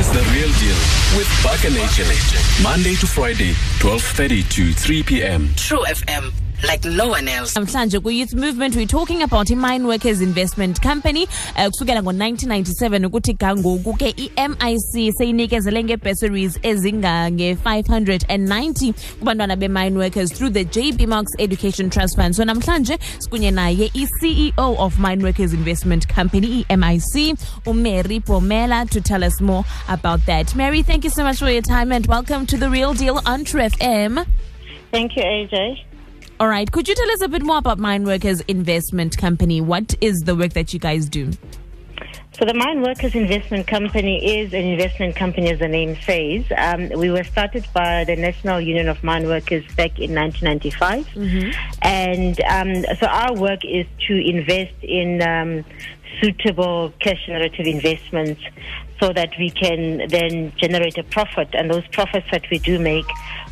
is The Real Deal with Bucker Nation. Monday to Friday, 12.30 to 3 p.m. True FM, like no one else. namhlanje kwi-youth movement we're talking about i-mine workers investment company uh, kusukela ngo-1997 ukuthi gangoku ke i-mic seyinikezele ngebursaries ezingange-590 kubantwana be-mine workers through the jb marks education trust fund so namhlanje sikunye naye i-ceo of mine workers investment company i-mic umary bomela to tell us more about that mary thank you so much for your time and welcome to the real deal on true fm Thank you, AJ. All right. Could you tell us a bit more about Mine Workers Investment Company? What is the work that you guys do? So the Mine Workers Investment Company is an investment company, as the name says. Um, we were started by the National Union of Mine Workers back in 1995, and um, so our work is to invest in um, suitable cash generative investments, so that we can then generate a profit, and those profits that we do make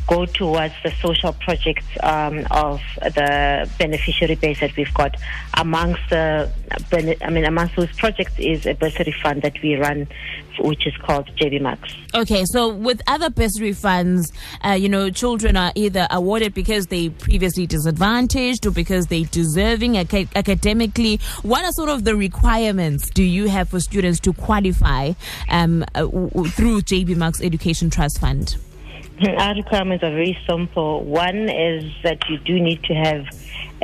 go towards the social projects um, of the beneficiary base that we've got. Amongst the, I mean, amongst those projects is a bursary fund that we run, which is called JB Marks. Okay, so with other bursary funds, uh, you know, children are either awarded because they previously disadvantaged or because they deserving aca- academically. What are sort of the requirements do you have for students to qualify um, uh, through JB Marks Education Trust Fund? Our requirements are very simple. One is that you do need to have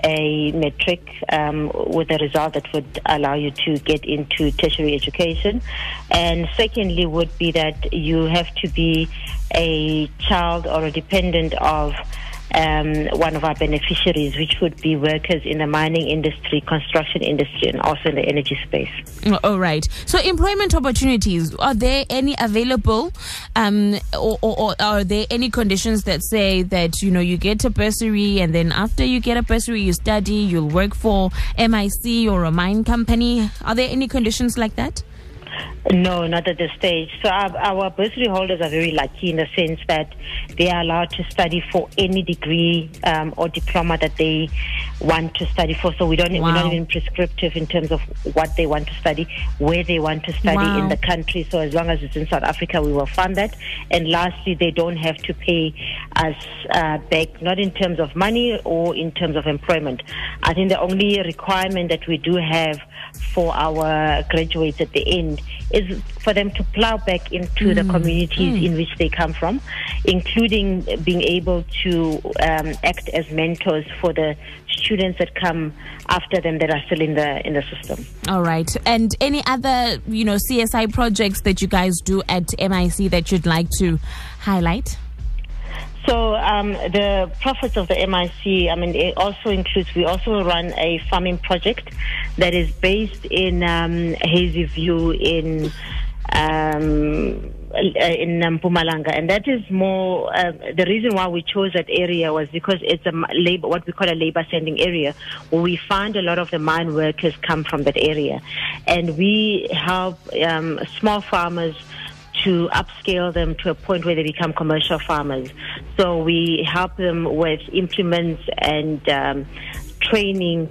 a metric um, with a result that would allow you to get into tertiary education. And secondly, would be that you have to be a child or a dependent of um, one of our beneficiaries, which would be workers in the mining industry, construction industry, and also in the energy space. All right. So, employment opportunities are there any available, um, or, or, or are there any conditions that say that you know you get a bursary and then after you get a bursary you study, you'll work for MIC or a mine company? Are there any conditions like that? No, not at this stage. So our, our bursary holders are very lucky in the sense that they are allowed to study for any degree um, or diploma that they want to study for. So we don't we're not even prescriptive in terms of what they want to study, where they want to study Wow. in the country. So as long as it's in South Africa, we will fund that. And lastly, they don't have to pay us uh, back, not in terms of money or in terms of employment. I think the only requirement that we do have for our graduates at the end is for them to plow back into the communities in which they come from, including being able to um, act as mentors for the students that come after them that are still in the in the system. All right. And any other you know CSI projects that you guys do at MIC that you'd like to highlight? So um, the profits of the MIC, I mean, it also includes. We also run a farming project that is based in um, Hazyview in um, uh, in um, Mpumalanga, and that is more. Uh, the reason why we chose that area was because it's a labor, what we call a labor sending area, where we find a lot of the mine workers come from that area, and we help um, small farmers to upscale them to a point where they become commercial farmers. So we help them with implements and um, training.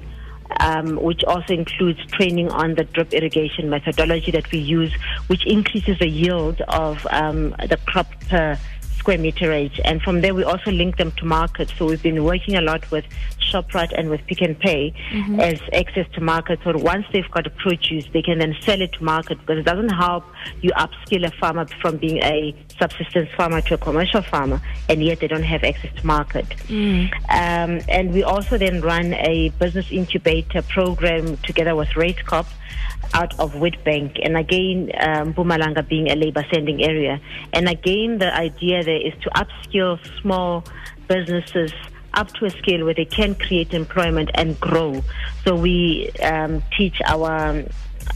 Um, which also includes training on the drip irrigation methodology that we use, which increases the yield of um, the crop per square meterage. And from there, we also link them to market. So we've been working a lot with ShopRite and with Pick and Pay as access to market. So once they've got a produce, they can then sell it to market because it doesn't help you upskill a farmer from being a subsistence farmer to a commercial farmer, and yet they don't have access to market. Um, and we also then run a business incubator program together with RateCop out of Witbank. And again, um, Mpumalanga being a labor sending area. And again, the idea there is to upskill small businesses up to a scale where they can create employment and grow. So we um, teach our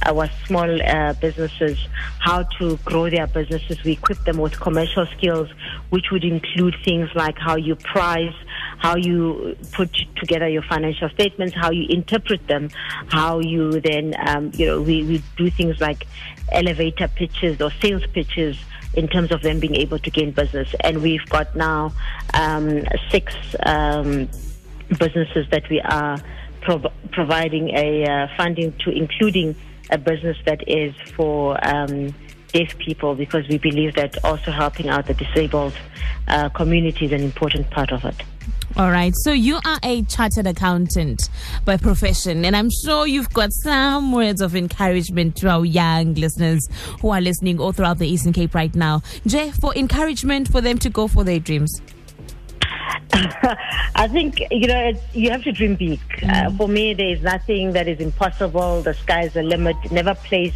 our small uh, businesses how to grow their businesses. We equip them with commercial skills, which would include things like how you price, how you put together your financial statements, how you interpret them, how you then, um, you know, we, we do things like elevator pitches or sales pitches in terms of them being able to gain business. And we've got now um, six um, businesses that we are prov- providing a uh, funding to, including a business that is for um, deaf people because we believe that also helping out the disabled uh, community is an important part of it. All right. So you are a chartered accountant by profession, and I'm sure you've got some words of encouragement to our young listeners who are listening all throughout the Eastern Cape right now. Jay, for encouragement for them to go for their dreams. I think you know it's, you have to dream big. Uh, for me, there is nothing that is impossible. The sky is the limit. Never place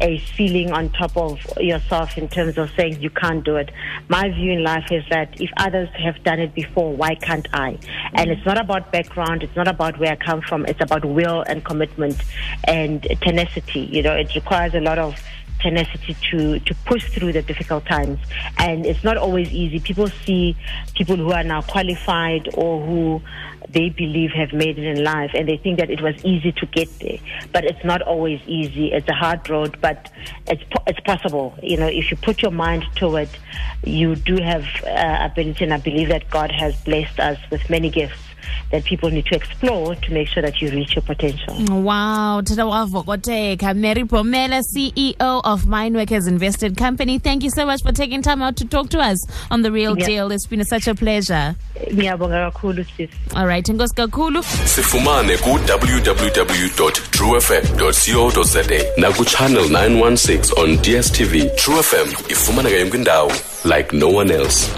a ceiling on top of yourself in terms of saying you can't do it. My view in life is that if others have done it before, why can't I? And it's not about background. It's not about where I come from. It's about will and commitment and tenacity. You know, it requires a lot of tenacity to, to push through the difficult times. And it's not always easy. People see people who are now qualified or who they believe have made it in life and they think that it was easy to get there. But it's not always easy. It's a hard road, but it's, it's possible. You know, if you put your mind to it, you do have uh, ability and I believe that God has blessed us with many gifts that people need to explore to make sure that you reach your potential. Wow, Tadawavokoteka, Mary Bomela, CEO of Mineworkers Investment Company. Thank you so much for taking time out to talk to us on The Real Yeah. Deal. It's been such a pleasure. Ngiyabonga kakhulu sis. All right, Ngos Kakulu. sifumane ku-www.truefm.co.za naku-channel 916 on dstv true fm ifumaneka yonke indawo like no one else